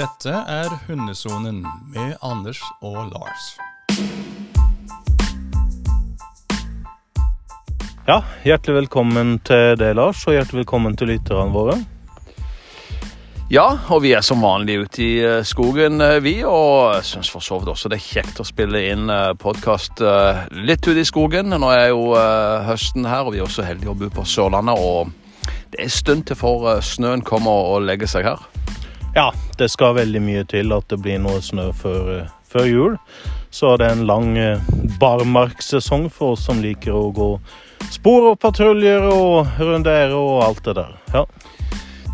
Dette er Hundesonen med Anders og Lars. Ja, hjertelig velkommen til deg, Lars, og hjertelig velkommen til lytterne våre. Ja, og vi er som vanlig ute i eh, skogen, eh, vi. Og syns for så vidt også det er kjekt å spille inn podkast litt ute i skogen. Nå er jo eh, høsten her, og vi er også heldige å bo på Sørlandet. Og det er en stund til for eh, snøen kommer og legger seg her. Ja, det skal veldig mye til at det blir noe snø før, eh, før jul. Så det er en lang barmarksesong barmarkssesong for oss som liker å gå spor og patruljer og rundere og alt det der. Ja.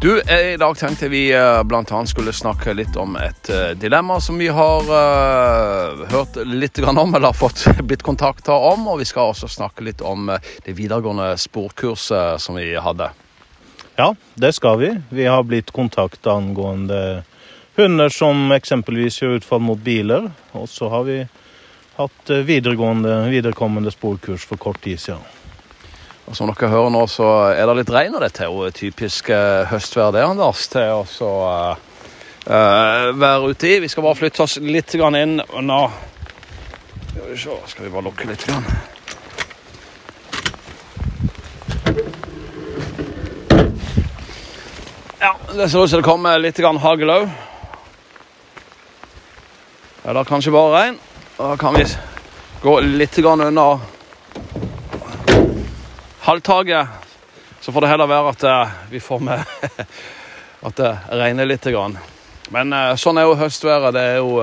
Du, I dag tenkte vi bl.a. skulle snakke litt om et dilemma som vi har uh, hørt litt om, eller fått blitt kontakta om. Og vi skal også snakke litt om det videregående sporkurset som vi hadde. Ja, det skal vi. Vi har blitt kontakta angående hunder som eksempelvis gjør utfall mot biler. Og så har vi hatt videregående, viderekommende sporkurs for kort tid siden. Og Som dere hører nå, så er det litt regn, og dette er jo typisk uh, høstvær det, Anders, til å uh, uh, være ute i. Vi skal bare flytte oss litt inn. Nå skal vi bare lukke litt. Grann. Ja, det ser ut som det kommer litt hagl òg. Eller kanskje bare regn. Da kan vi gå litt unna halvtaket. Så får det heller være at eh, vi får med at det regner litt. Men eh, sånn er jo høstværet. Det er jo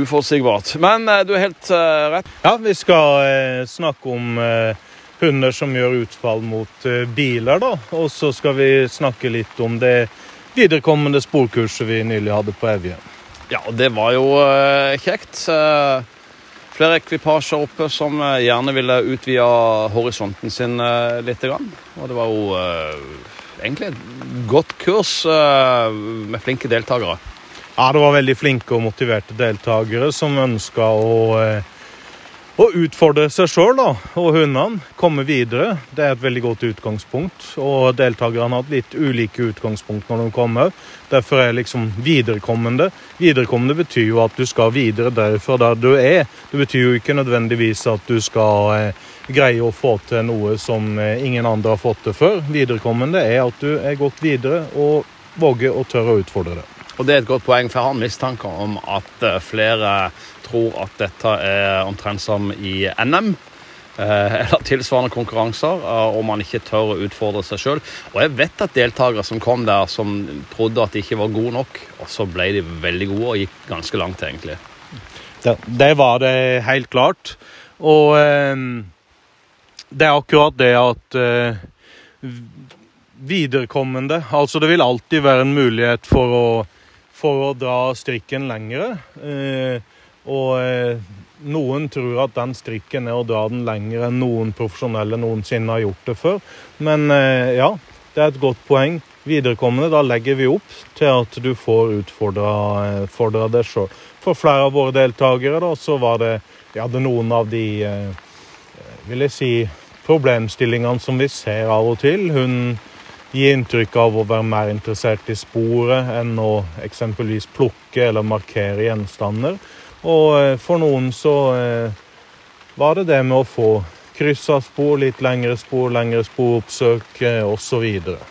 uforutsigbart. Men du er helt rett. Ja, vi skal snakke om hunder som gjør utfall mot uh, biler. da. Og så skal vi snakke litt om det viderekommende sporkurset vi nylig hadde på Evje. Ja, det var jo uh, kjekt. Uh, flere ekvipasjer oppe som gjerne ville utvide horisonten sin litt. Og det var jo egentlig et godt kurs med flinke deltakere. Ja, det var veldig flinke og motiverte deltakere som ønska å å utfordre seg sjøl og hundene, komme videre, det er et veldig godt utgangspunkt. Og deltakerne har hatt litt ulike utgangspunkt når de kommer. Derfor er liksom viderekommende. Viderekommende betyr jo at du skal videre derfra der du er. Det betyr jo ikke nødvendigvis at du skal eh, greie å få til noe som eh, ingen andre har fått til før. Viderekommende er at du er gått videre og våger å tørre å utfordre det. Og Det er et godt poeng, for jeg har mistanke om at eh, flere tror at dette er omtrent som i NM. Eh, eller tilsvarende konkurranser, og man ikke tør å utfordre seg sjøl. Og jeg vet at deltakere som kom der, som trodde at de ikke var gode nok, og så ble de veldig gode og gikk ganske langt, egentlig. Det, det var det helt klart. Og eh, det er akkurat det at eh, viderekommende Altså, det vil alltid være en mulighet for å for å dra strikken lengre. Eh, og eh, noen tror at den strikken er å dra den lenger enn noen profesjonelle noensinne har gjort det før. Men eh, ja, det er et godt poeng. Viderekommende, da legger vi opp til at du får utfordra deg sjøl. For flere av våre deltakere da, så var det, ja, det noen av de vil jeg si, problemstillingene som vi ser av og til. Hun gi inntrykk av å være mer interessert i sporet enn å eksempelvis plukke eller markere gjenstander. Og eh, for noen så eh, var det det med å få kryssa spor, litt lengre spor, lengre sporoppsøk osv.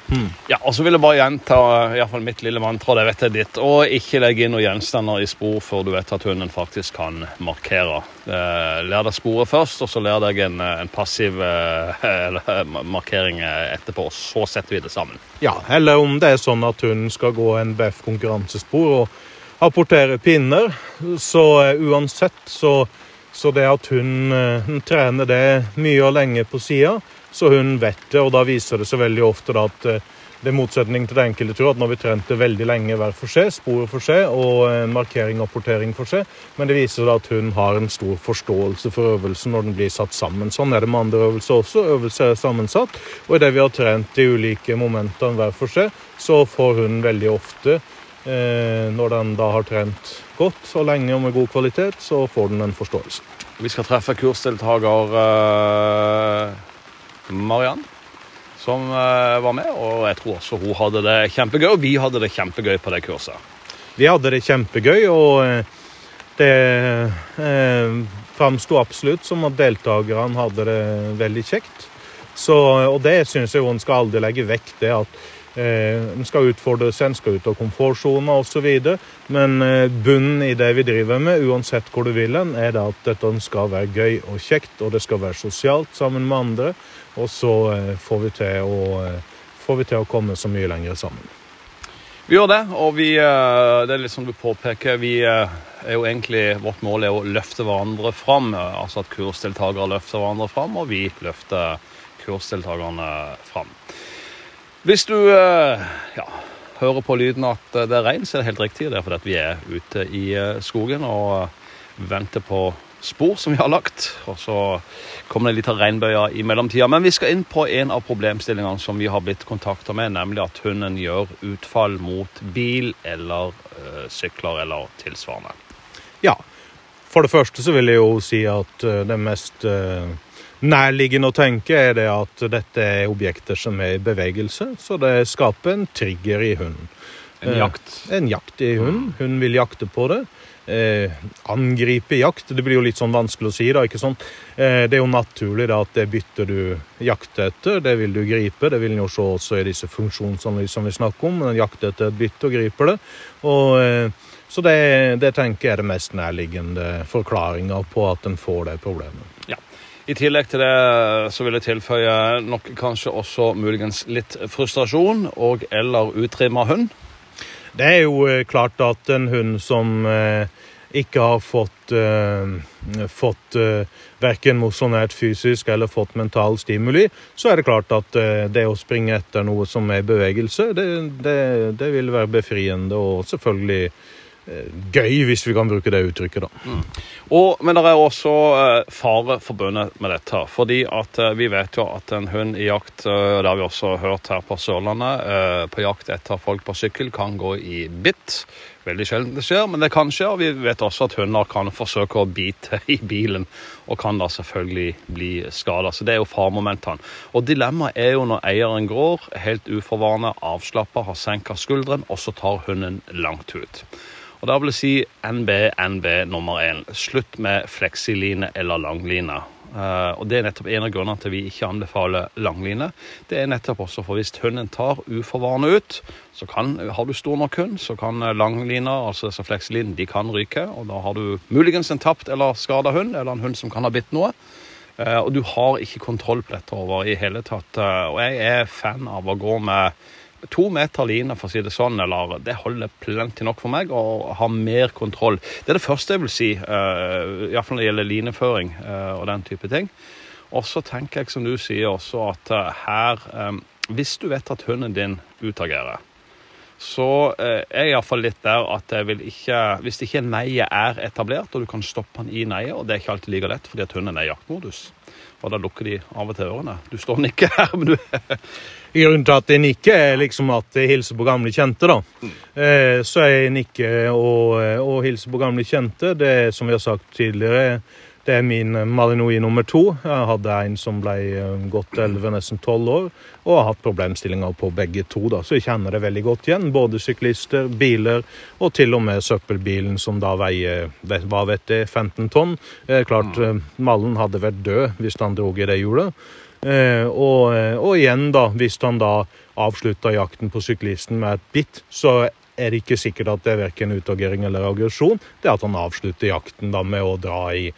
Hmm. Ja, og så vil jeg bare gjenta i hvert fall mitt lille mantra, det vet jeg ditt. Og ikke legge inn noen gjenstander i spor før du vet at hunden faktisk kan markere. Eh, lær deg sporet først, og så lær deg en, en passiv eh, markering etterpå. Og så setter vi det sammen. Ja, eller om det er sånn at hunden skal gå en BF-konkurransespor og apportere pinner, så uansett så så det at hun, eh, hun, trener det mye og lenge på sida, så hun vet det. Og da viser det seg veldig ofte at eh, det er motsetning til det enkelte tror, at når vi trente veldig lenge hver for seg, sporet for seg og markering og portering for seg, men det viser at hun har en stor forståelse for øvelsen når den blir satt sammen. Sånn er det med andre øvelser også. Øvelser er sammensatt. Og idet vi har trent de ulike momentene hver for seg, så får hun veldig ofte Eh, når den da har trent godt og lenge og med god kvalitet, så får den en forståelse. Vi skal treffe kursdeltaker uh, Mariann, som eh, var med. Og jeg tror også hun hadde det kjempegøy, og vi hadde det kjempegøy på det kurset. Vi hadde det kjempegøy, og eh, det eh, framsto absolutt som at deltakerne hadde det veldig kjekt. Så, og det syns jeg hun skal aldri legge vekk, det at eh, en skal utfordre seg, skal ut av komfortsona osv. Men eh, bunnen i det vi driver med, uansett hvor du vil hen, er det at dette skal være gøy og kjekt, og det skal være sosialt sammen med andre. Og så eh, får, vi til å, eh, vi til å komme så mye lenger sammen. Vi gjør det, og vi, eh, det er litt som du påpeker, vi eh, er jo egentlig, vårt mål er å løfte hverandre fram. eh, Altså at kursdeltakere løfter hverandre fram, og vi løfter kursdeltakerne fram. Hvis du eh, ja, hører på lyden at eh, det er regn, så er det helt riktig. Det er fordi vi er ute i eh, skogen og venter på spor som vi har lagt. Og så kommer det litt av regnbøyer i mellomtida. Men vi skal inn på en av problemstillingene som vi har blitt kontakta med, nemlig at hunden gjør utfall mot bil eller eh, sykler eller tilsvarende. Ja. For det første så vil jeg jo si at det mest eh, nærliggende å tenke er det at dette er objekter som er i bevegelse, så det skaper en trigger i hunden. En Eh, jakt. En jakt i hunden. Hunden vil jakte på det. Eh, angripe jakt. Det blir jo litt sånn vanskelig å si, da. ikke sant? Eh, det er jo naturlig da at det byttet du jakter etter, det vil du gripe. Det vil en jo se også i disse funksjonsanalysene vi snakker om. En jakter etter et bytte og griper det. Og, eh, så det, det tenker jeg er det mest nærliggende forklaringa på at en får det problemet. I tillegg til det så vil jeg tilføye nok kanskje også muligens litt frustrasjon og eller utrimma hund. Det er jo eh, klart at en hund som eh, ikke har fått, eh, fått eh, verken mosjonert fysisk eller fått mental stimuli, så er det klart at det å springe etter noe som er bevegelse, det, det, det vil være befriende og selvfølgelig gøy, hvis vi kan bruke det uttrykket, da. Og, men det er også eh, fare forbundet med dette. Fordi at eh, vi vet jo at en hund i jakt, eh, det har vi også hørt her på Sørlandet, på jakt etter folk på sykkel kan gå i bitt. Veldig sjelden det skjer, men det kan skje. Og vi vet også at hunder kan forsøke å bite i bilen, og kan da selvfølgelig bli skada. Så det er jo faremomentene. Og dilemmaet er jo når eieren går, helt uforvarende, avslappa, har senka skulderen, og så tar hunden langt ut. Og da vil jeg si NB, NB nummer én. Slutt med fleksiline eller langline. Eh, og Det er nettopp en av grunnene til vi ikke anbefaler langline. Det er nettopp også for hvis hunden tar uforvarende ut, så kan, har du stor nok hund, så kan eh, langlina, altså disse flekselinene, de kan ryke. Og da har du muligens en tapt eller skada hund, eller en hund som kan ha bitt noe. Eh, Og du har ikke kontroll på dette over i hele tatt. Og jeg er fan av å gå med to meter line, for å si det sånn, eller det holder plenty nok for meg, å ha mer kontroll. Det er det første jeg vil si, uh, iallfall når det gjelder lineføring uh, og den type ting. Og så tenker jeg, som du sier også, at uh, her um, Hvis du vet at hunden din utagerer, så er jeg iallfall litt der at jeg vil ikke Hvis ikke neiet er etablert, og du kan stoppe den i neiet, og det er ikke alltid like lett fordi at hunden er i jaktmodus, og da lukker de av og til ørene. Du står den ikke her, men du Grunnen til at jeg nikker, er liksom at jeg hilser på gamle kjente, da. Eh, så jeg nikker og, og hilser på gamle kjente. Det er, som vi har sagt tidligere, det er min Malinois nummer to. Jeg hadde en som ble eh, godt 11, nesten 12 år, og har hatt problemstillinger på begge to, da. Så jeg kjenner det veldig godt igjen. Både syklister, biler, og til og med søppelbilen som da veier hva vet jeg, 15 tonn. Er klart, eh, Mallen hadde vært død hvis han drog i det hjulet. Eh, og, og igjen, da, hvis han da avslutta jakten på syklisten med et bitt, så er det ikke sikkert at det er verken utagering eller aggresjon. Det er at han avslutter jakten da med å dra i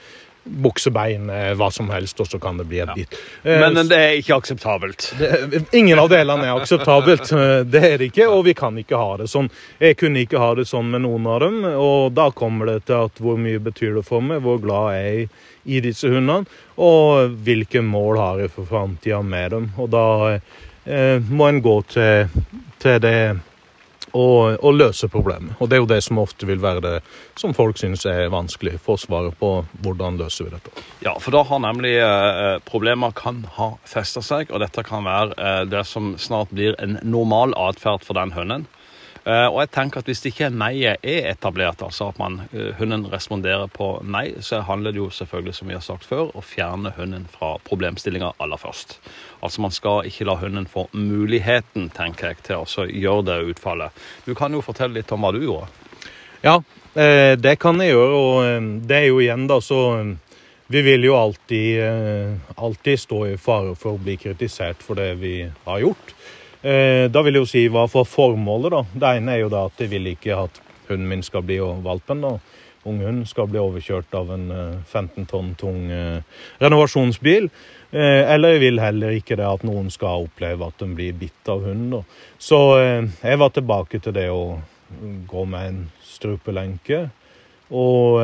buksebein, eh, hva som helst, og så kan det bli et bit. Ja. Men det er ikke akseptabelt. det, ingen av delene er akseptabelt. eh, Det er det ikke, og vi kan ikke ha det sånn. Jeg kunne ikke ha det sånn med noen av dem, og da kommer det til at hvor mye betyr det for meg, hvor glad er jeg i disse hundene, og hvilke mål har jeg for framtida med dem. Og da eh, må en gå til, til det og, og løse problemet. Og det er jo det som ofte vil være det som folk syns er vanskelig. Få svaret på hvordan løser vi dette. Ja, for da har nemlig eh, problemer kan ha festa seg, og dette kan være eh, det som snart blir en normal atferd for den hunden. Eh, og jeg tenker at Hvis ikke nei-et er etablert, altså at man, eh, hunden responderer på nei, så handler det jo selvfølgelig som vi har sagt før, å fjerne hunden fra problemstillinga aller først. Altså Man skal ikke la hunden få muligheten tenker jeg, til å gjøre det utfallet. Du kan jo fortelle litt om hva du gjorde. Ja, eh, det kan jeg gjøre. Og det er jo igjen da så Vi vil jo alltid, alltid stå i fare for å bli kritisert for det vi har gjort. Eh, da vil jeg jo si hva for formålet, da. Det ene er jo da at jeg vil ikke at hunden min skal bli og valpen. da. Ung skal bli overkjørt av en 15 eh, tonn tung eh, renovasjonsbil. Eller jeg vil heller ikke det at noen skal oppleve at de blir bitt av hunden. Så jeg var tilbake til det å gå med en strupelenke. Og,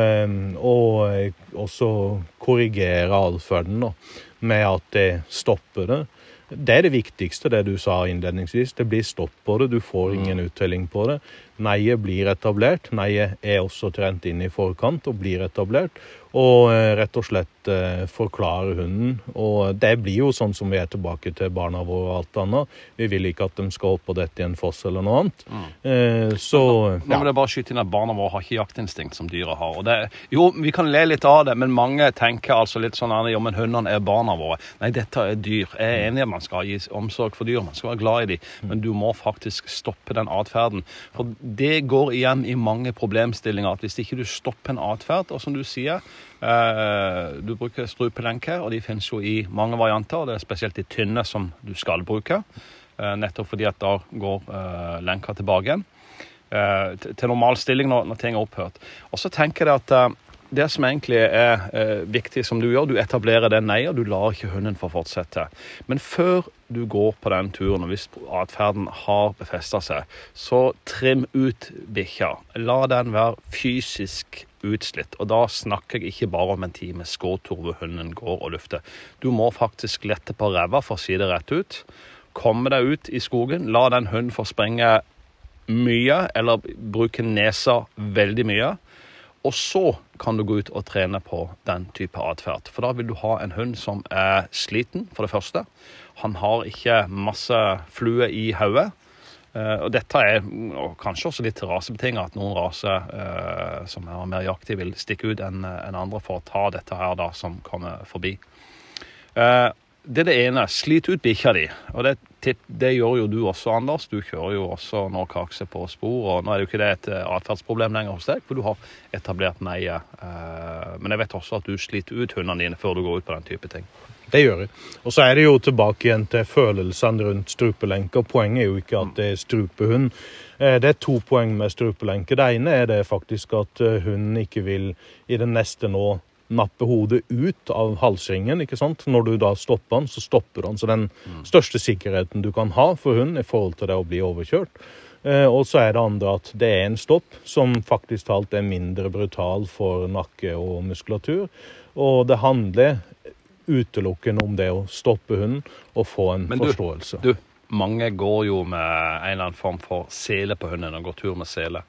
og også korrigere atferden med at jeg stopper det. Det er det viktigste, det du sa innledningsvis. Det blir stopp på det. Du får mm. ingen uttelling på det. Neiet blir etablert. Neiet er også trent inn i forkant og blir etablert. Og eh, rett og slett eh, forklare hunden. Og det blir jo sånn som vi er tilbake til barna våre og alt annet. Vi vil ikke at de skal opp på dette i en foss eller noe annet. Mm. Eh, så Nå må det bare skyte inn at barna våre har ikke jaktinstinkt som dyra har. Det, jo, vi kan le litt av det, men mange tenker altså litt sånn ja, men hundene er barna våre. Nei, dette er dyr. Jeg er enig i at man skal gi omsorg for dyr, man skal være glad i dem, mm. men du må faktisk stoppe den atferden. For det går igjen i mange problemstillinger at hvis ikke du stopper en atferd, og som du sier du bruker strupelenke, og de finnes jo i mange varianter. og Det er spesielt de tynne som du skal bruke, eh, nettopp fordi at da går eh, lenka tilbake igjen til normal stilling når, ting er opphørt. Og så tenker jeg at det som egentlig er eh, viktig, som du gjør, du etablerer den nei, og du lar ikke hunden få fortsette. Men før du går på den turen, og hvis atferden har befesta seg, så trim ut bikkja. La den være fysisk utslitt. Og da snakker jeg ikke bare om en time skåtur hvor hunden går og lufter. Du må faktisk lette på ræva, for å si det rett ut. Komme deg ut i skogen, la den hunden få springe mye, eller bruke nesa veldig mye. Og så kan du gå ut og trene på den type atferd. For da vil du ha en hund som er sliten, for det første. Han har ikke masse flue i hodet. Uh, og dette er og kanskje også litt rasebetinget, at noen raser uh, som er mer jaktige, vil stikke ut enn en andre for å ta dette her da som kommer forbi. Uh, det er det ene. Slit ut bikkja di. Og det, det, gjør jo du også, Anders. Du kjører jo også nå kakse på spor. og Nå er det jo ikke det et eh, atferdsproblem lenger hos deg, for du har etablert neie. Eh, men jeg vet også at du sliter ut hundene dine før du går ut på den type ting. Det gjør jeg. Og så er det jo tilbake igjen til følelsene rundt strupelenker. Poenget er jo ikke at det er strupehund. Eh, det er to poeng med strupelenke. Det ene er det faktisk at hunden ikke vil i det neste nå nappe hodet ut av halsringen. ikke sant? Når du da stopper den, så stopper den. Så den største sikkerheten du kan ha for hund i forhold til det å bli overkjørt. Eh, og så er det andre at det er en stopp som faktisk talt er mindre brutal for nakke og muskulatur. Og det handler utelukkende om det å stoppe hunden og få en Men du, forståelse. Du, mange går jo med en eller annen form for sele på hunden og går tur med sele.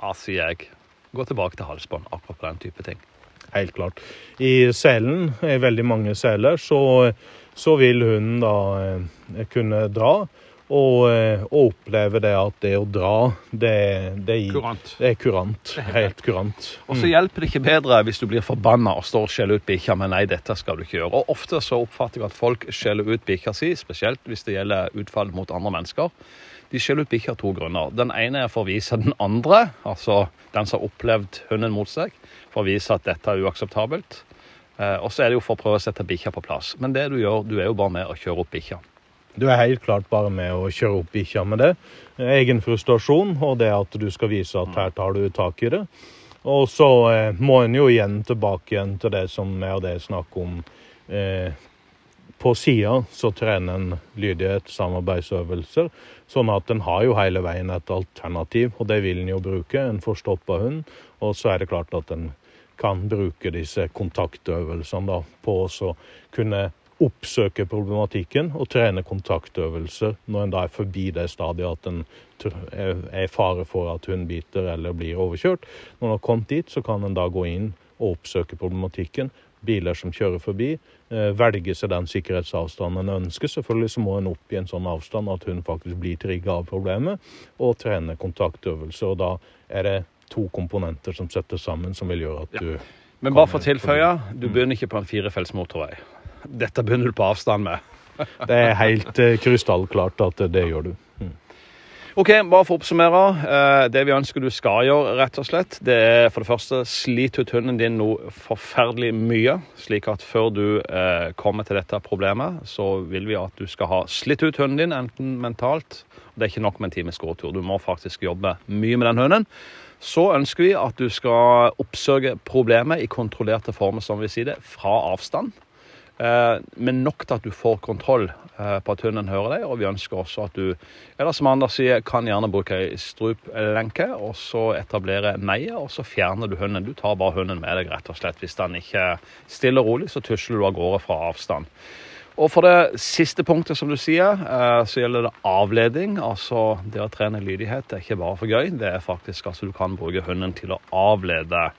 Da sier jeg gå tilbake til halsbånd akkurat på den type ting helt klart. I selen, i veldig mange seler, så, så vil hunden da eh, kunne dra. Og, eh, og, oppleve det at det å dra, det, det, kurant. det er kurant. Helt kurant. Og så mm. hjelper det ikke bedre hvis du blir forbanna og står og skjeller ut bikkja, men nei, dette skal du ikke gjøre. Og ofte så oppfatter jeg at folk skjeller ut bikkja si, spesielt hvis det gjelder utfall mot andre mennesker. De skjeller ut bikkjer av to grunner. Den ene er for å vise den andre, altså den som har opplevd hunden mot seg, for å vise at dette er uakseptabelt. Eh, og så er det jo for å prøve å sette bikkja på plass. Men det du gjør, du er jo bare med å kjøre opp bikkja. Du er helt klart bare med å kjøre opp bikkja med det. Egen frustrasjon og det at du skal vise at her tar du tak i det. Og så eh, må en jo igjen tilbake igjen til det som er det snakk om eh, på sida så trener en lydighet, samarbeidsøvelser, sånn at en har jo hele veien et alternativ, og det vil en jo bruke. En får hund, og så er det klart at en kan bruke disse kontaktøvelsene da, på å kunne oppsøke problematikken og trene kontaktøvelser når en da er forbi det stadiet at en er i fare for at hund biter eller blir overkjørt. Når en har kommet dit, så kan en da gå inn og oppsøke problematikken biler som kjører forbi, eh, velge seg den sikkerhetsavstanden en ønsker. Selvfølgelig så må en opp i en sånn avstand at hun faktisk blir trigga av problemet, og trene kontaktøvelser. Og da er det to komponenter som settes sammen, som vil gjøre at du Men bare for å tilføye, du begynner ikke på en firefelts motorvei. Dette begynner du på avstand med. Det er helt eh, krystallklart at det gjør du. Mm. Ok, bare for å oppsummere. Eh, det vi ønsker du skal gjøre, rett og slett, det er for det første slit ut hunden din noe forferdelig mye. Slik at før du eh, kommer til dette problemet, så vil vi at du skal ha slitt ut hunden din, enten mentalt Det er ikke nok med en times gåtur. Du må faktisk jobbe mye med den hunden. Så ønsker vi at du skal oppsøke problemet i kontrollerte former, som vi sier det, fra avstand. Eh, men nok til at du får kontroll eh, på at hunden hører deg. Og vi ønsker også at du eller som Anders sier, kan gjerne bruke ei struplenke og så etablere meie, og så fjerner du hunden. Du tar bare hunden med deg, rett og slett. Hvis den ikke stiller rolig, så tusler du av gårde fra avstand. Og for det siste punktet, som du sier, eh, så gjelder det avledning. Altså det å trene lydighet det er ikke bare for gøy. Det er faktisk altså du kan bruke hunden til å avlede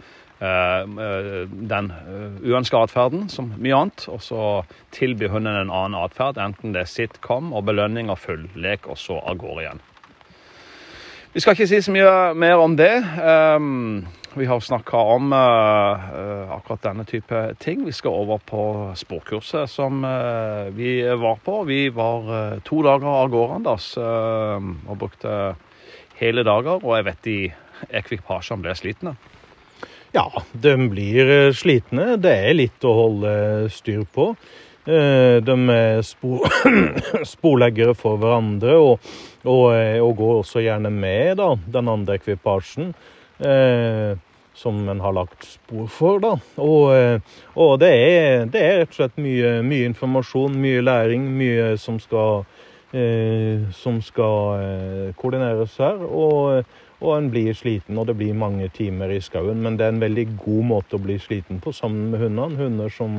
den uønska atferden, som mye annet. Og så tilby hunden en annen atferd, enten det er sitt, kom og belønning og full lek, og så av gårde igjen. Vi skal ikke si så mye mer om det. Um, vi har snakka om akkurat denne type ting. Vi skal over på sporkurset som vi var på. Vi var to dager av gårde, Anders, og brukte hele dager. Og jeg vet de ekvipasjene ble slitne. Ja, de blir slitne. Det er litt å holde styr på. De er spor sporleggere for hverandre og, og, og, går også gjerne med da, den andre ekvipasjen. Eh, som en har lagt spor for. da. Og, og det, er, det, er, rett og slett mye, mye informasjon, mye læring, mye som skal, eh, som skal eh, koordineres her. Og, og en blir sliten, og det blir mange timer i skauen. Men det er en veldig god måte å bli sliten på sammen med hundene. Hunder som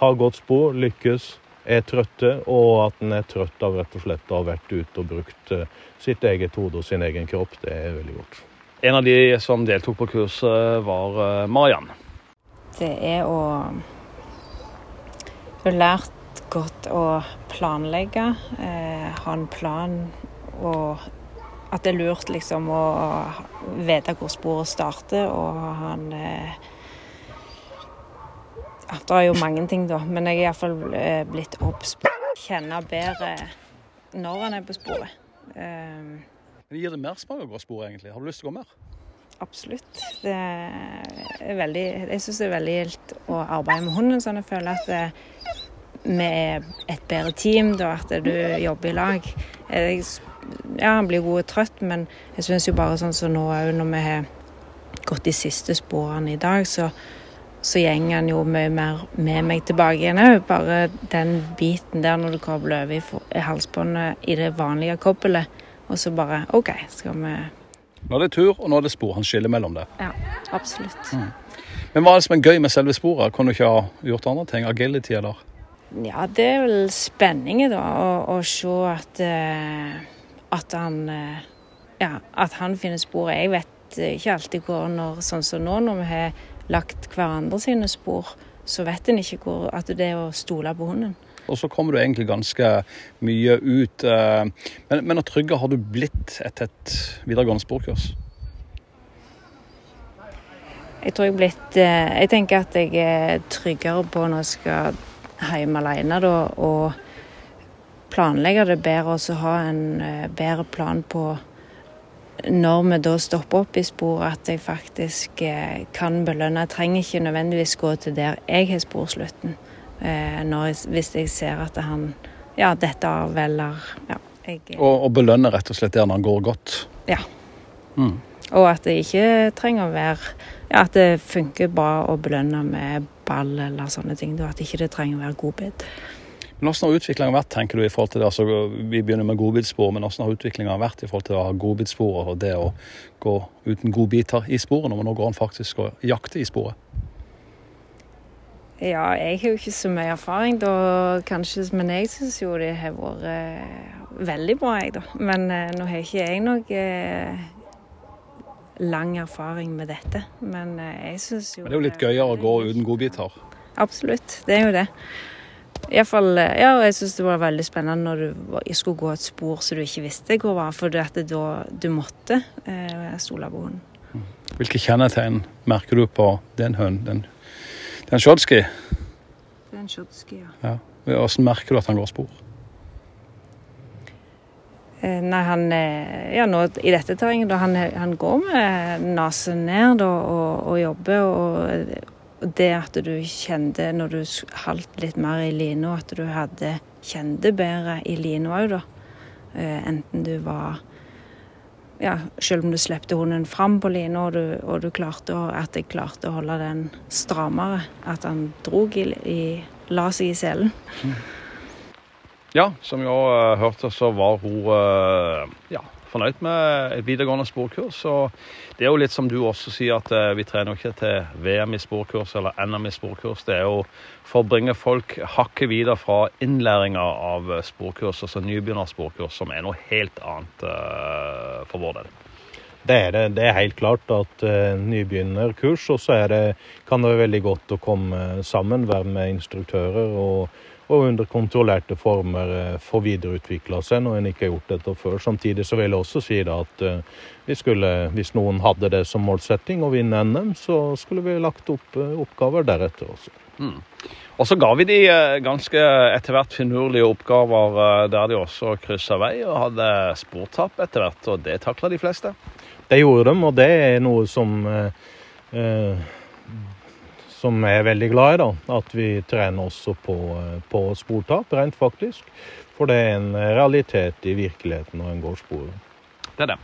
har gått spor, lykkes, er trøtte, og at en er trøtt av rett og slett å ha vært ute og brukt sitt eget hode og sin egen kropp. Det er veldig godt. En av de som deltok på kurset, var eh, Mariann. Det er å ha lært godt å planlegge, eh, ha en plan og at det er lurt liksom å vite hvor sporet starter og han eh, Det er jo mange ting, da, men jeg er iallfall eh, blitt obs på å kjenne bedre når han er på sporet. Eh, men Gir det mersmak å gå sporet, egentlig? Har du lyst til å gå mer? Absolutt. Det er veldig, jeg syns det er veldig gildt å arbeide med hunden, sånn jeg føler at det, vi er et bedre team, da, at du jobber i lag. Jeg, ja, han blir god og trøtt, men jeg syns jo bare sånn som så nå òg, når vi har gått de siste sporene i dag, så, så går han jo mye mer med meg tilbake igjen òg. Bare den biten der når du kobler over i, i halsbåndet i det vanlige kobbelet og så bare OK, skal vi Nå er det tur, og nå er det spor. Han skiller mellom det. Ja, absolutt. Mm. Men hva er det som er gøy med selve sporet? Kan du ikke ha gjort andre ting? Agility, eller? Ja, det er vel spenningen, da. Å, se at, uh, at han uh, Ja, at han finner spor. Jeg vet ikke alltid hvor når, Sånn som nå, når vi har lagt hverandre sine spor, så vet en ikke hvor At det er å stole på hunden. Og så kommer du egentlig ganske mye ut. Eh, men, men av trygge har du blitt etter et videregående sporkurs? Jeg tror jeg er blitt eh, Jeg tenker at jeg er tryggere på når jeg skal hjem alene, da, og planlegge det bedre. Og så ha en eh, bedre plan på når vi da stopper opp i spor, at jeg faktisk kan belønne. Jeg trenger ikke nødvendigvis gå til der jeg har sporslutten. Eh, når, hvis jeg ser at han ja, detter av eller ja, jeg, og, og belønne rett og slett der når han går godt? Ja. Mm. Og at det ikke trenger å være ja, At det funker bra å belønne med ball eller sånne ting. At ikke det trenger å være godbit. Men Hvordan har utviklingen vært, tenker du, i forhold til det? Altså, vi begynner med godbitspor, men hvordan har utviklingen vært i forhold til å ha godbitspor og det å gå uten godbiter i sporet, når man nå går an faktisk og jakter i sporet? Ja, jeg har jo ikke så mye erfaring, da, kanskje, men jeg syns jo det har vært eh, veldig bra, jeg, da. Men eh, nå har ikke jeg noe eh, lang erfaring med dette. Men jeg syns jo Men det er jo litt gøyere å gå uten godbiter? absolutt. Det er jo det. Iallfall Ja, og jeg syns det var veldig spennende når du jeg skulle gå et spor som du ikke visste hvor var, for at det da du måtte eh, stole på hunden. Hvilke kjennetegn merker du på den hunden? Den, den shotski? Det er en shotski, ja. Ja. Hvordan merker du at han går spor? Eh, Nei, han eh, Ja, nå i dette terrenget, da han, han går med nesen ned da, og, og jobber, og det at du kjente når du holdt litt mer i lina, at du hadde kjente bedre i lina òg, da. Eh, Enten du var Ja, selv om du slepte hunden fram på lina, og, og du klarte å, at jeg klarte å holde den strammere, at han drog i, i La seg i selen. Ja, som vi også uh, hørte, så var hun eh, ja, fornøyd med et videregående sporkurs. Og det er jo litt som du også sier, at eh, vi trener jo ikke til VM i sporkurs eller NM i sporkurs. Det er jo for å bringe folk hakket videre fra innlæringa av sporkurs, altså nybegynnersporkurs, som er noe helt annet eh, for vår del. Det er det. Det er helt klart at uh, nybegynnerkurs, og så kan det være veldig godt å komme sammen, være med instruktører og, og under kontrollerte former får få videreutvikla seg når en ikke har gjort dette før. Samtidig så vil jeg også si at uh, vi skulle, hvis noen hadde det som målsetting å vinne NM, så skulle vi lagt opp uh, oppgaver deretter også. Og så ga vi de eh, ganske etter hvert finurlige oppgaver eh, der de også kryssa vei og hadde sportap etter hvert, og det takla de fleste. Det gjorde de, og det er noe som eh, eh, som jeg er veldig glad i. da, At vi trener også på, eh, på sportap, rent faktisk. For det er en realitet i virkeligheten når en går sporet. Det er det.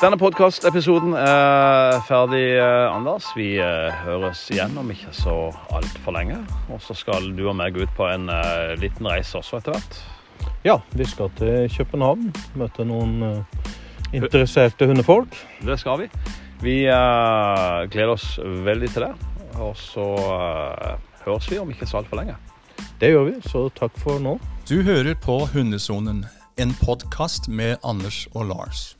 Denne podkastepisoden er ferdig, eh, Anders. Vi eh, høres igjen om ikke så altfor lenge. Og så skal du og meg ut på en eh, liten reise også etter hvert. Ja, vi skal til København. Møte noen eh, interesserte hundefolk. Det skal vi. Vi eh, gleder oss veldig til det. Og så eh, høres vi om ikke så altfor lenge. Det gjør vi, så takk for nå. Du hører på Hundesonen, en podkast med Anders og Lars.